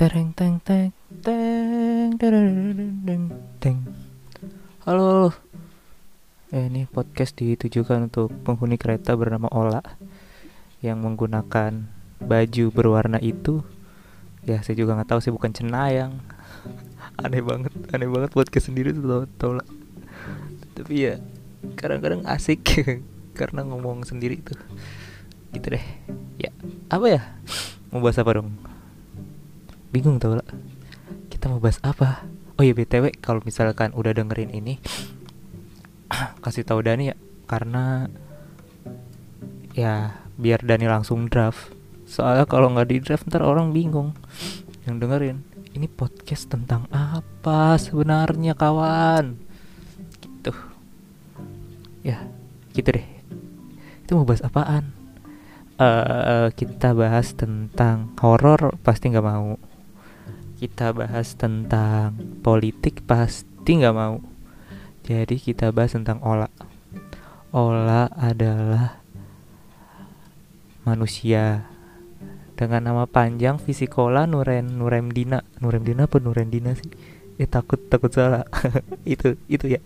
Tereng teng teng teng tereng teng. Halo. Eh, ini podcast ditujukan untuk penghuni kereta bernama Ola yang menggunakan baju berwarna itu. Ya, saya juga nggak tahu sih bukan cenayang. aneh banget, aneh banget podcast sendiri tuh tau, tau lah. Tapi ya kadang-kadang asik karena ngomong sendiri tuh. Gitu deh. Ya, apa ya? Mau bahas apa dong? Bingung tau lah. Kita mau bahas apa? Oh iya BTW kalau misalkan udah dengerin ini kasih tahu Dani ya karena ya biar Dani langsung draft. Soalnya kalau nggak di draft ntar orang bingung yang dengerin. Ini podcast tentang apa sebenarnya kawan? Gitu. Ya, gitu deh. Itu mau bahas apaan? Uh, kita bahas tentang horor pasti nggak mau kita bahas tentang politik pasti nggak mau. Jadi kita bahas tentang Ola Ola adalah manusia. Dengan nama panjang Fisikola Nuren Nuremdina. Nuremdina apa Nurendina sih? Eh takut takut salah. Itu itu ya.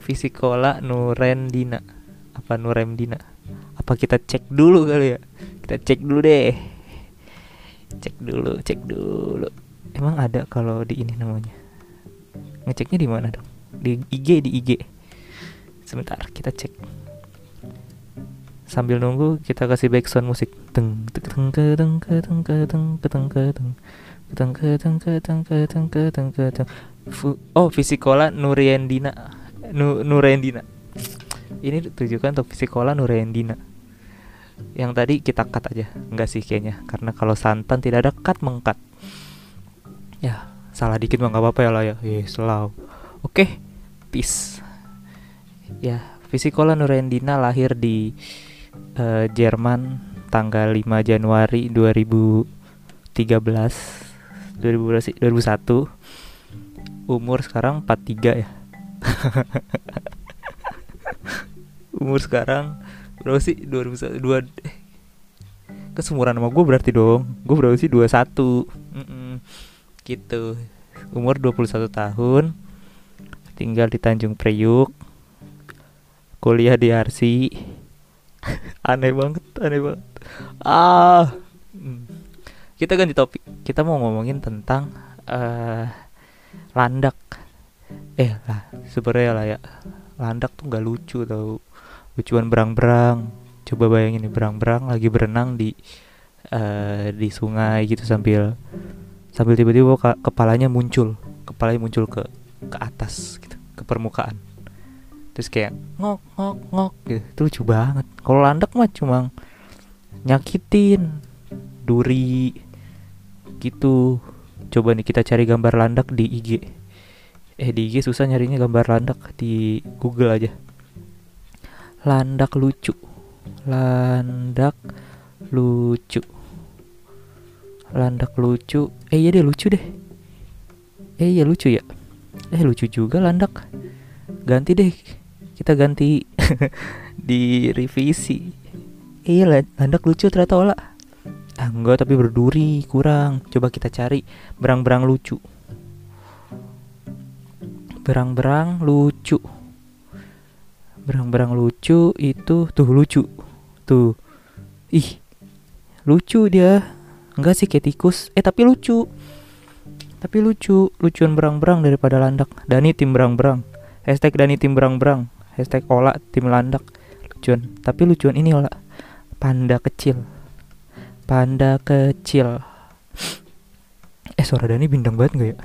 Fisikola Nurendina. Apa Nuremdina? Apa kita cek dulu kali ya? Kita cek dulu deh cek dulu cek dulu emang ada kalau di ini namanya ngeceknya di mana dong di IG di IG sebentar kita cek sambil nunggu kita kasih background musik teng teng teng teng teng teng teng teng teng teng teng teng teng teng oh fisikola Nuriendina nu, Nurendina ini tujukan untuk fisikola Nurendina yang tadi kita cut aja. Enggak sih kayaknya. Karena kalau santan tidak ada cut mengkat. Ya salah dikit mah nggak apa-apa ya lah ya. Selalu oke peace. Ya Fisikola Nurendina lahir di uh, Jerman tanggal 5 Januari 2013 2001 umur sekarang 43 ya. Umur sekarang berapa sih? 2001 dua eh, kesemuran sama gue berarti dong. Gue berapa sih? 21 mm -mm. gitu. Umur 21 tahun. Tinggal di Tanjung Priuk. Kuliah di Arsi aneh banget aneh banget. Ah. Kita ganti topik. Kita mau ngomongin tentang uh, landak. Eh lah sebenarnya lah ya. Landak tuh nggak lucu tau lucuan berang-berang. Coba bayangin nih berang-berang lagi berenang di uh, di sungai gitu sambil sambil tiba-tiba ke kepalanya muncul. Kepalanya muncul ke ke atas gitu ke permukaan. Terus kayak ngok ngok ngok gitu. Itu lucu banget. Kalau landak mah cuma nyakitin duri gitu. Coba nih kita cari gambar landak di IG eh di IG susah nyarinya gambar landak di Google aja landak lucu. Landak lucu. Landak lucu. Eh iya deh lucu deh. Eh iya lucu ya. Eh lucu juga landak. Ganti deh. Kita ganti di revisi. Eh, iya landak lucu ternyata olah ah enggak tapi berduri kurang. Coba kita cari berang-berang lucu. Berang-berang lucu berang-berang lucu itu tuh lucu. Tuh. Ih lucu dia. Enggak sih kayak tikus. Eh tapi lucu. Tapi lucu. Lucuan berang-berang daripada landak. Dani tim berang-berang. Hashtag Dani tim berang-berang. Hashtag Ola tim landak. Lucuan. Tapi lucuan ini Ola. Panda kecil. Panda kecil. Eh suara Dani bintang banget gak ya?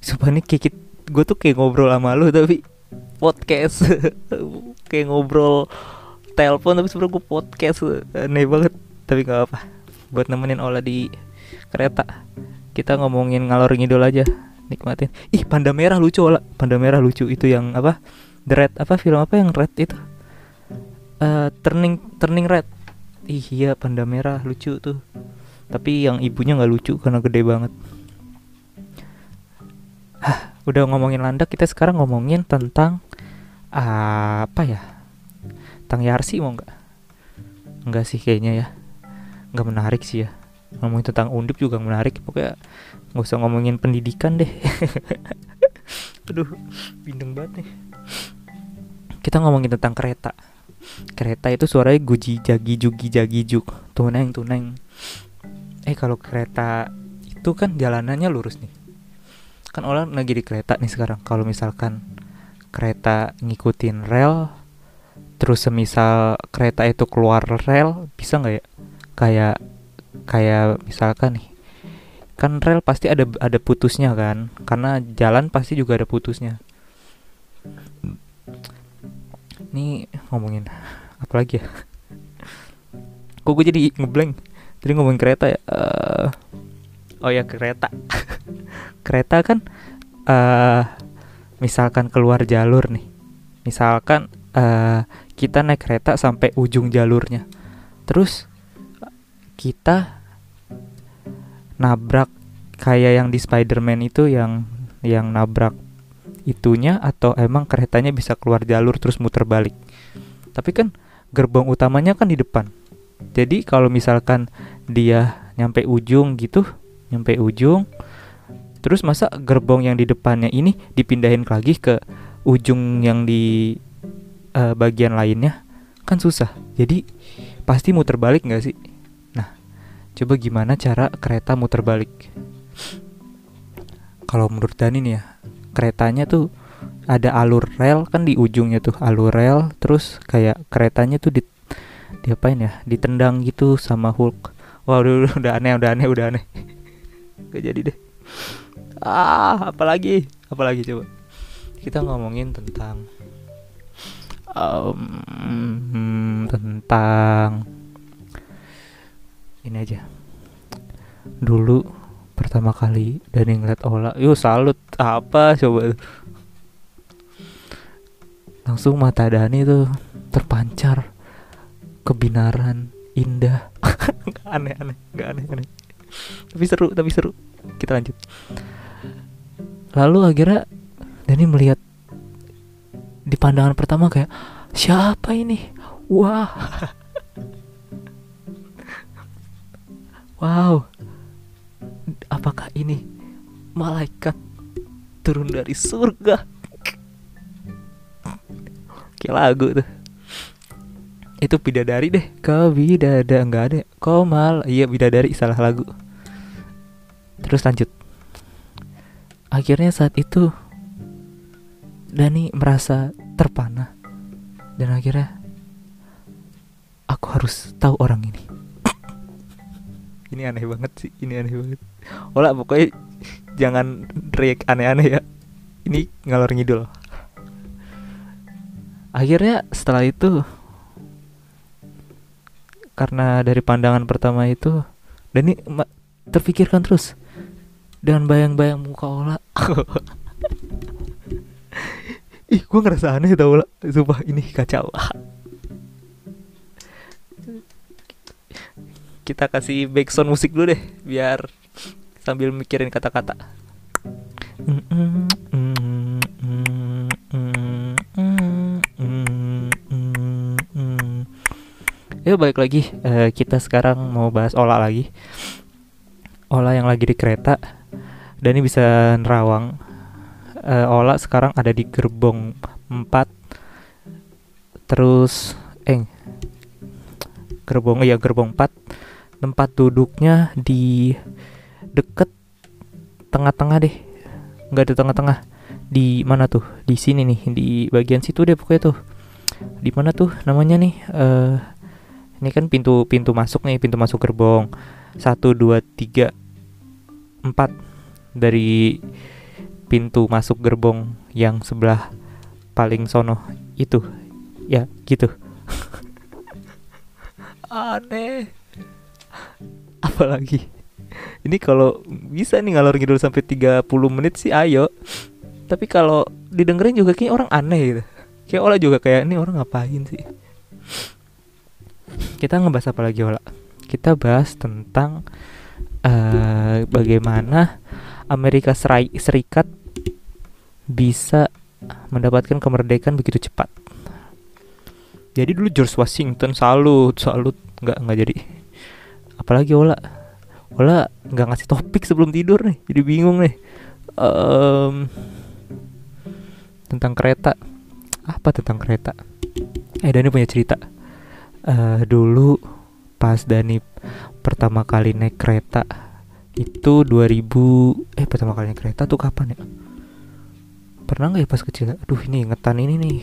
Sumpah nih kayak gue tuh kayak ngobrol sama lu tapi podcast. Kayak ngobrol telepon tapi sebenernya gue podcast. Aneh banget tapi nggak apa buat nemenin Ola di kereta. Kita ngomongin ngalor ngidol aja nikmatin. Ih panda merah lucu Ola. Panda merah lucu itu yang apa? The Red apa film apa yang Red itu? Uh, turning turning red. Ih iya panda merah lucu tuh. Tapi yang ibunya nggak lucu karena gede banget. Hah, udah ngomongin landak kita sekarang ngomongin tentang uh, apa ya? Tentang Yarsi mau nggak? Nggak sih kayaknya ya. Nggak menarik sih ya. Ngomongin tentang undip juga menarik. Pokoknya nggak usah ngomongin pendidikan deh. Aduh bindeng banget nih. Kita ngomongin tentang kereta. Kereta itu suaranya guji jagi jugi jagi juk tuneng tuneng. Eh kalau kereta itu kan jalanannya lurus nih kan orang lagi di kereta nih sekarang. Kalau misalkan kereta ngikutin rel terus semisal kereta itu keluar rel bisa nggak ya? Kayak kayak misalkan nih kan rel pasti ada ada putusnya kan? Karena jalan pasti juga ada putusnya. Ini ngomongin apa lagi ya? Kok gue jadi ngeblank jadi ngomongin kereta ya? Uh, oh ya kereta kereta kan uh, misalkan keluar jalur nih misalkan uh, kita naik kereta sampai ujung jalurnya terus kita nabrak kayak yang di Spider-Man itu yang yang nabrak itunya atau emang keretanya bisa keluar jalur terus muter balik. Tapi kan gerbong utamanya kan di depan. Jadi kalau misalkan dia nyampe ujung gitu, nyampe ujung terus masa gerbong yang di depannya ini dipindahin lagi ke ujung yang di uh, bagian lainnya kan susah. Jadi pasti muter balik nggak sih? Coba gimana cara kereta muter balik? Kalau menurut Dani nih ya, keretanya tuh ada alur rel kan di ujungnya tuh alur rel, terus kayak keretanya tuh di diapain ya? Ditendang gitu sama Hulk. Wah udah aneh, udah aneh, udah aneh. Gak jadi deh. Ah, apalagi? Apalagi coba? Kita ngomongin tentang um, tentang ini aja. Dulu pertama kali dan ngeliat Ola yuk salut. Apa coba? Langsung mata Dani tuh terpancar. Kebinaran indah. Aneh aneh. Nggak aneh aneh tapi seru tapi seru kita lanjut lalu akhirnya Dani melihat di pandangan pertama kayak siapa ini wah Wow, apakah ini malaikat turun dari surga? Kayak lagu tuh. Itu bidadari deh. Kau bidada enggak ada. Kau mal. Iya bidadari salah lagu. Terus lanjut. Akhirnya saat itu Dani merasa terpana dan akhirnya aku harus tahu orang ini. Ini aneh banget sih ini aneh banget. Olah pokoknya jangan react aneh-aneh ya. Ini ngalor ngidul. Akhirnya setelah itu karena dari pandangan pertama itu dan ini terpikirkan terus dengan bayang-bayang muka Ola. Ih gue ngerasa aneh tau Ola. Sumpah ini kacau. Kita kasih background musik dulu deh biar sambil mikirin kata-kata. Yuk balik lagi. Uh, kita sekarang mau bahas olah lagi. Olah yang lagi di kereta dan ini bisa nerawang. Uh, olah sekarang ada di gerbong 4 terus eh gerbong ya gerbong 4 tempat duduknya di deket tengah-tengah deh. Nggak di tengah-tengah. Di mana tuh? Di sini nih di bagian situ deh pokoknya tuh. Di mana tuh namanya nih? Uh, ini kan pintu pintu masuk nih pintu masuk gerbong. Satu dua tiga empat dari pintu masuk gerbong yang sebelah paling sono itu. Ya gitu. Aneh. Apalagi? Ini kalau bisa nih ngalor ngidul sampai 30 menit sih ayo. Tapi kalau didengerin juga kayak orang aneh gitu. Kayak Ola juga kayak ini orang ngapain sih? Kita ngebahas apa lagi Ola? Kita bahas tentang uh, bagaimana Amerika Serikat bisa mendapatkan kemerdekaan begitu cepat. Jadi dulu George Washington salut salut. Nggak nggak jadi. Apalagi Ola? Ola nggak ngasih topik sebelum tidur nih jadi bingung nih. Um, tentang kereta. Apa tentang kereta? Eh Dani punya cerita. Uh, dulu pas Dani pertama kali naik kereta itu 2000 eh pertama kali naik kereta tuh kapan ya? Pernah nggak ya pas kecil? Aduh ini ingetan ini nih.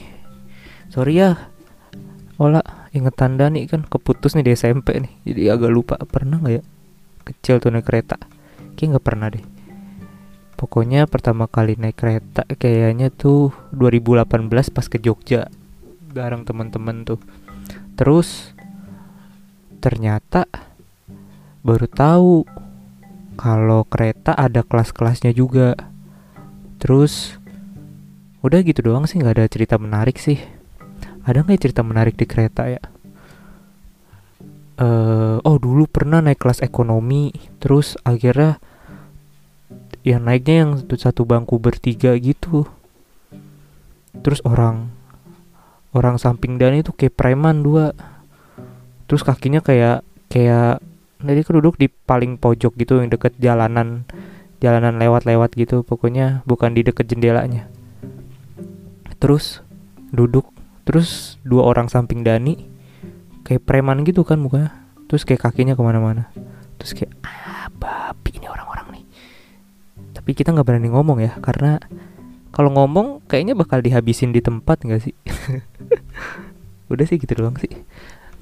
Sorry ya. Ola ingetan Dani kan keputus nih di SMP nih. Jadi agak lupa. Pernah nggak ya? Kecil tuh naik kereta. Kayak nggak pernah deh. Pokoknya pertama kali naik kereta kayaknya tuh 2018 pas ke Jogja. Bareng teman-teman tuh. Terus ternyata baru tahu kalau kereta ada kelas-kelasnya juga. Terus udah gitu doang sih nggak ada cerita menarik sih. Ada nggak cerita menarik di kereta ya? Uh, oh dulu pernah naik kelas ekonomi terus akhirnya yang naiknya yang satu bangku bertiga gitu. Terus orang orang samping dan itu kayak preman dua. Terus kakinya kayak kayak jadi kan duduk di paling pojok gitu yang deket jalanan jalanan lewat-lewat gitu pokoknya bukan di deket jendelanya. Terus duduk terus dua orang samping Dani kayak preman gitu kan mukanya terus kayak kakinya ke mana-mana. Terus kayak ah babi ini orang-orang nih. Tapi kita nggak berani ngomong ya karena kalau ngomong kayaknya bakal dihabisin di tempat nggak sih? Udah sih gitu doang sih.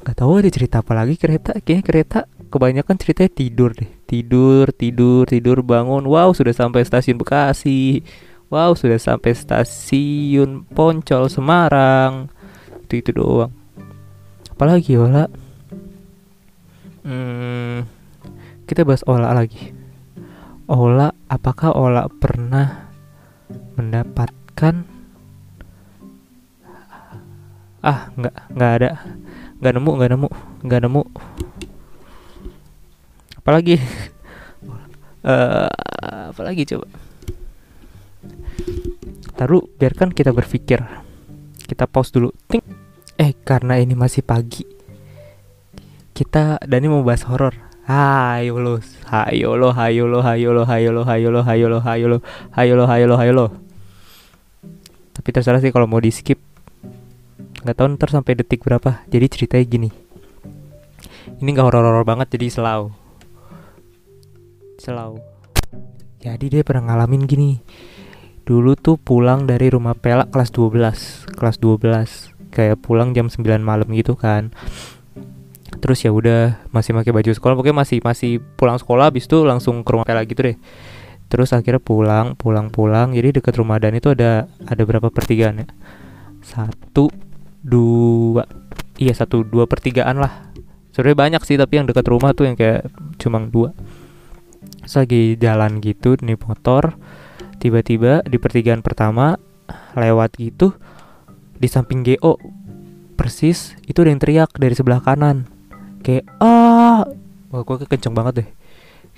Nggak tahu ada cerita apa lagi kereta kayaknya kereta kebanyakan ceritanya tidur deh. Tidur tidur tidur bangun. Wow sudah sampai stasiun Bekasi. Wow sudah sampai stasiun Poncol Semarang. Itu itu doang. Apalagi olah hmm, kita bahas olah lagi. Olah apakah olah pernah mendapatkan? Ah nggak nggak ada. Nggak nemu nggak nemu nggak nemu apalagi uh, apalagi coba taruh biarkan kita berpikir kita pause dulu Ting. eh karena ini masih pagi kita Dani mau bahas horor Hayo lo, hayo lo, hayo lo, hayo lo, hayo lo, hayo lo, hayo lo, hayo lo, hayo lo, hayo lo, hayo lo. Tapi terserah sih kalau mau di skip nggak tahu ntar sampai detik berapa jadi ceritanya gini ini nggak horor-horor banget jadi selau selau. Jadi dia pernah ngalamin gini. Dulu tuh pulang dari rumah pelak kelas 12 kelas 12 kayak pulang jam 9 malam gitu kan. Terus ya udah masih pakai baju sekolah. Pokoknya masih masih pulang sekolah habis itu langsung ke rumah pelak gitu deh. Terus akhirnya pulang pulang pulang. Jadi dekat rumah dan itu ada ada berapa pertigaan ya? Satu dua. Iya satu dua pertigaan lah. Sebenarnya banyak sih tapi yang dekat rumah tuh yang kayak cuma dua Terus lagi jalan gitu nih motor tiba-tiba di pertigaan pertama lewat gitu di samping GO persis itu ada yang teriak dari sebelah kanan. Kayak ah! Wah gue kenceng banget deh.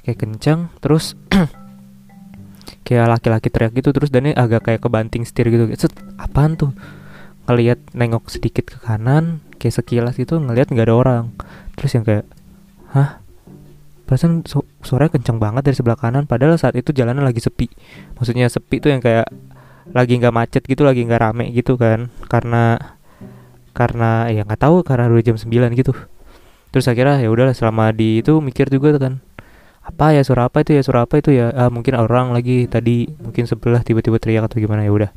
Kayak kenceng terus kayak laki-laki teriak gitu terus dan agak kayak kebanting setir gitu. Set apaan tuh? Ngelihat nengok sedikit ke kanan kayak sekilas itu ngelihat nggak ada orang. Terus yang kayak hah? Perasaan su suaranya kencang banget dari sebelah kanan padahal saat itu jalanan lagi sepi. Maksudnya sepi tuh yang kayak lagi nggak macet gitu lagi nggak rame gitu kan. Karena karena ya nggak tahu karena udah jam 9 gitu. Terus akhirnya ya udahlah selama di itu mikir juga kan apa ya suara apa itu ya suara apa itu ya? Ah, mungkin orang lagi tadi mungkin sebelah tiba-tiba teriak atau gimana. Ya udah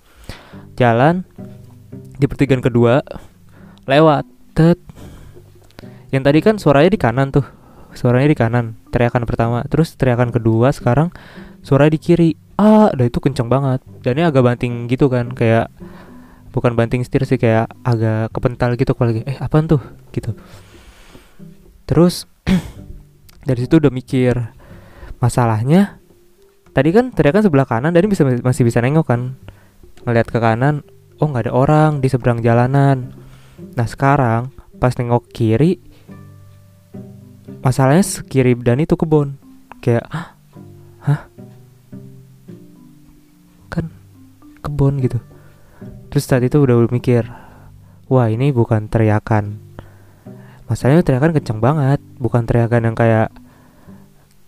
jalan di pertigaan kedua lewat yang tadi kan suaranya di kanan tuh suaranya di kanan teriakan pertama terus teriakan kedua sekarang suara di kiri. Ah udah itu kenceng banget. Dan ini agak banting gitu kan kayak bukan banting setir sih kayak agak kepental gitu lagi eh apa tuh? gitu. Terus dari situ udah mikir masalahnya tadi kan teriakan sebelah kanan dan bisa masih bisa nengok kan? Ngeliat ke kanan oh nggak ada orang di seberang jalanan. Nah sekarang pas nengok kiri masalahnya kiri dan itu kebun kayak hah? Kan kebun gitu. Terus saat itu udah mikir wah ini bukan teriakan. Masalahnya teriakan kenceng banget bukan teriakan yang kayak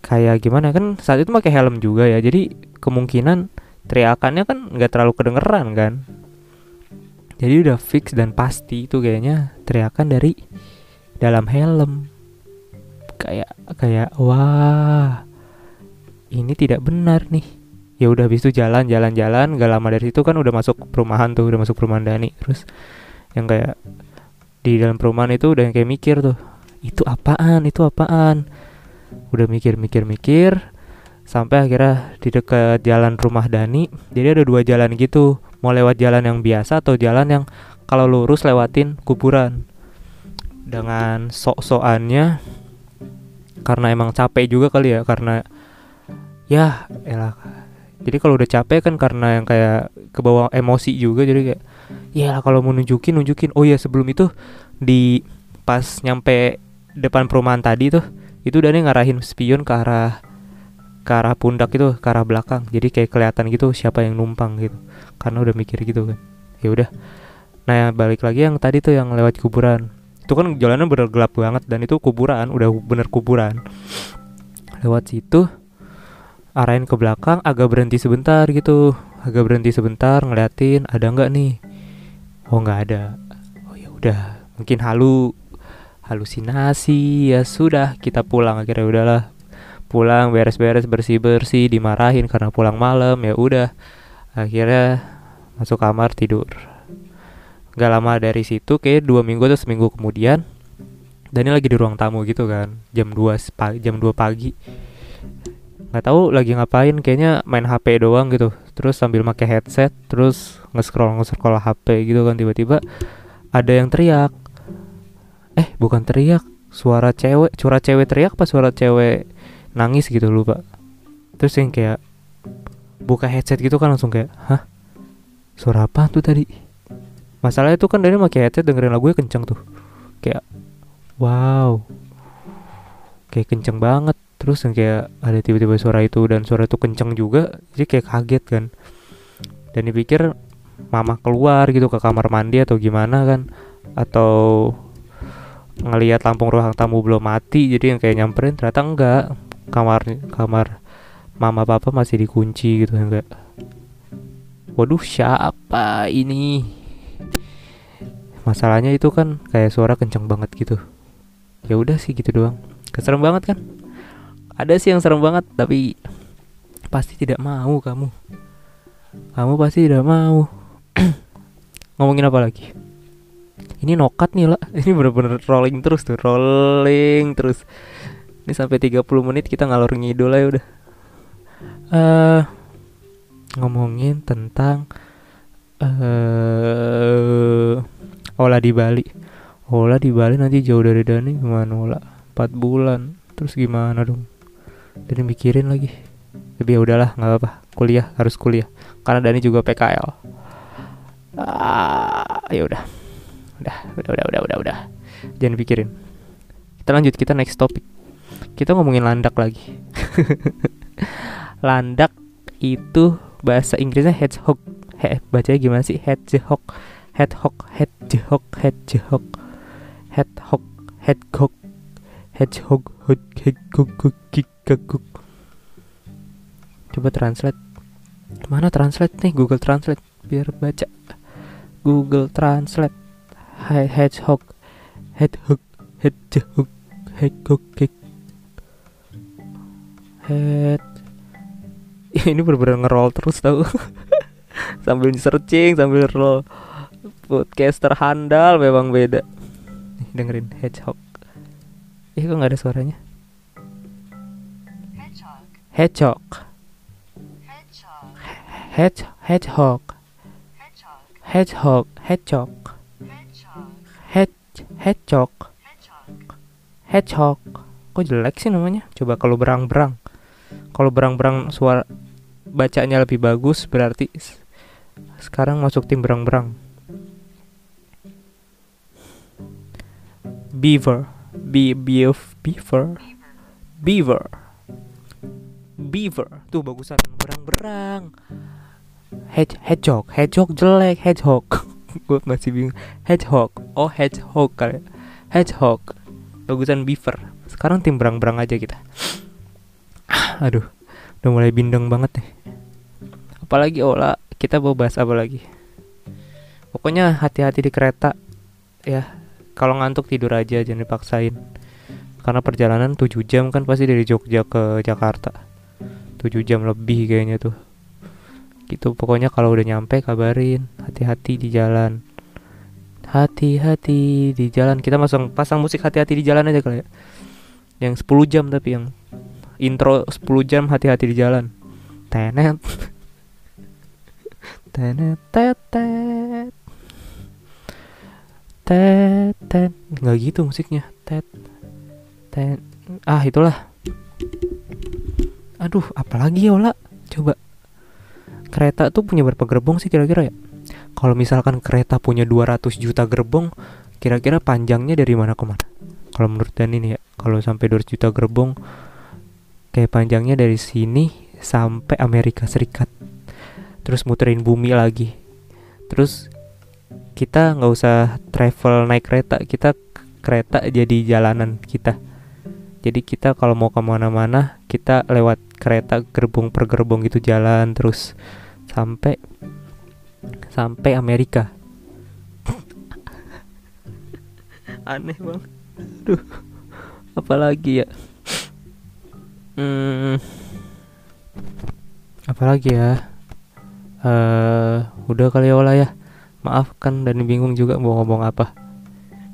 kayak gimana. Kan saat itu pakai helm juga ya jadi kemungkinan teriakannya kan nggak terlalu kedengeran kan? Jadi udah fix dan pasti itu kayaknya teriakan dari dalam helm kayak kayak wah ini tidak benar nih. Ya udah habis itu jalan jalan jalan gak lama dari situ kan udah masuk perumahan tuh udah masuk perumahan Dani. Terus yang kayak di dalam perumahan itu udah yang kayak mikir tuh itu apaan? Itu apaan? Udah mikir-mikir-mikir sampai akhirnya di dekat jalan rumah Dani jadi ada dua jalan gitu. Mau lewat jalan yang biasa atau jalan yang kalau lurus lewatin kuburan. Dengan sok-sokannya karena emang capek juga kali ya karena ya elah. Jadi kalau udah capek kan karena yang kayak ke bawah emosi juga jadi kayak ya kalau mau nunjukin nunjukin. Oh ya sebelum itu di pas nyampe depan perumahan tadi tuh itu udah ngarahin spion ke arah ke arah pundak itu ke arah belakang. Jadi kayak kelihatan gitu siapa yang numpang gitu karena udah mikir gitu kan. Ya udah. Nah balik lagi yang tadi tuh yang lewat kuburan itu kan jalannya bener gelap banget dan itu kuburan udah bener kuburan. Lewat situ arahin ke belakang agak berhenti sebentar gitu. Agak berhenti sebentar ngeliatin ada nggak nih? Oh nggak ada. Oh ya udah mungkin halu halusinasi. Ya sudah kita pulang. Akhirnya udahlah pulang beres-beres bersih-bersih dimarahin karena pulang malam ya udah. Akhirnya masuk kamar tidur Gak lama dari situ kayak dua minggu atau seminggu kemudian Dani lagi di ruang tamu gitu kan jam 2 pagi jam 2 pagi. Nggak tahu lagi ngapain kayaknya main HP doang gitu. Terus sambil pakai headset terus nge-scroll nge-scroll HP gitu kan tiba-tiba ada yang teriak. Eh bukan teriak suara cewek suara cewek teriak apa suara cewek nangis gitu lupa. Terus yang kayak buka headset gitu kan langsung kayak hah? Suara apa tuh tadi masalahnya tuh kan dari pakai headset dengerin lagunya kenceng tuh. Kayak wow. Kayak kenceng banget. Terus yang kayak ada tiba-tiba suara itu dan suara itu kenceng juga jadi kayak kaget kan. Dan dipikir mama keluar gitu ke kamar mandi atau gimana kan. Atau ngelihat lampu ruang tamu belum mati jadi yang kayak nyamperin ternyata enggak. Kamar kamar mama papa masih dikunci gitu enggak waduh siapa ini masalahnya itu kan kayak suara kenceng banget gitu. Ya udah sih gitu doang. Keserem banget kan? Ada sih yang serem banget tapi pasti tidak mau kamu. Kamu pasti tidak mau. Ngomongin apa lagi? Ini nokat nih lah ini bener-bener rolling terus tuh rolling terus. Ini sampai 30 menit kita ngalor ngidul ya udah. Uh, ngomongin tentang uh, olah di Bali. Olah di Bali nanti jauh dari Dani gimana? Olah 4 bulan. Terus gimana dong? Dan mikirin lagi. Tapi ya udahlah nggak apa kuliah harus kuliah. Karena Dani juga PKL ah, ya udah. Udah udah udah udah udah udah. Jangan pikirin kita lanjut kita next topic. Kita ngomongin landak lagi. Landak itu bahasa Inggrisnya hedgehog. He bacanya gimana sih? Hedgehog hedgehog hedgehog hedgehog hedgehog hedgehog hedgehog hedgehog hedgehog. Coba translate. Mana translate nih? Google Translate biar baca. Google Translate. Hai hedgehog hedgehog hedgehog hedgehog head ini bener-bener ngerol terus tau. Sambil searching sambil roll podcaster handal memang beda. Nih dengerin hedgehog. Ih kok nggak ada suaranya? Hedgehog. Hedge hedgehog. Hedgehog hedgehog. Hedge hedgehog. Hedgehog. Kok jelek sih namanya? Coba kalau berang-berang. Kalau berang-berang suara bacanya lebih bagus berarti sekarang masuk tim berang-berang beaver. Be beef beaver. Beaver. Beaver. Tuh bagusan. Berang-berang. Hedge hedgehog. Hedgehog jelek. Hedgehog. Gue masih bingung. Hedgehog. Oh hedgehog kali hedgehog. Bagusan beaver. Sekarang tim berang-berang aja kita. Aduh. Udah mulai bindeng banget nih. Apalagi olah kita mau bahas apa lagi? Pokoknya hati-hati di kereta ya kalau ngantuk tidur aja jangan dipaksain. Karena perjalanan 7 jam kan pasti dari Jogja ke Jakarta. 7 jam lebih kayaknya tuh. Gitu pokoknya kalau udah nyampe kabarin hati-hati di jalan. Hati-hati di jalan. Kita masang pasang musik hati-hati di jalan aja kali ya. Yang 10 jam tapi yang intro 10 jam hati-hati di jalan. Tenet. Tenet tetet tetet nggak gitu musiknya. Tet tet ah itulah. Aduh apalagi ya Ola? Coba. Kereta tuh punya berapa gerbong sih kira-kira ya? Kalau misalkan kereta punya 200 juta gerbong kira-kira panjangnya dari mana ke mana? Kalau menurut Dan ini ya kalau sampai 200 juta gerbong kayak panjangnya dari sini sampai Amerika Serikat. Terus muterin bumi lagi. Terus kita nggak usah travel naik kereta kita kereta jadi jalanan kita. Jadi kita kalau mau ke mana-mana kita lewat kereta gerbong per gerbong gitu jalan terus sampai sampai Amerika. Aneh banget. Duh, apalagi ya? Hmm, apalagi ya? Uh, udah kali ya olah ya maaf kan dan bingung juga mau ngomong apa.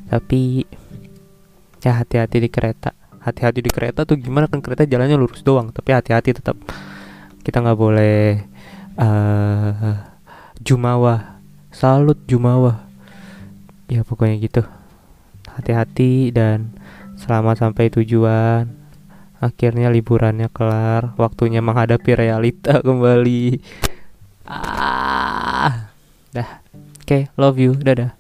Tapi ya hati-hati di kereta. Hati-hati di kereta tuh gimana kan kereta jalannya lurus doang tapi hati-hati tetap. Kita nggak boleh uh, jumawa. Salut jumawa. Ya pokoknya gitu. Hati-hati dan selamat sampai tujuan. Akhirnya liburannya kelar. Waktunya menghadapi realita kembali. Ah dah Oke, okay, love you. Dadah.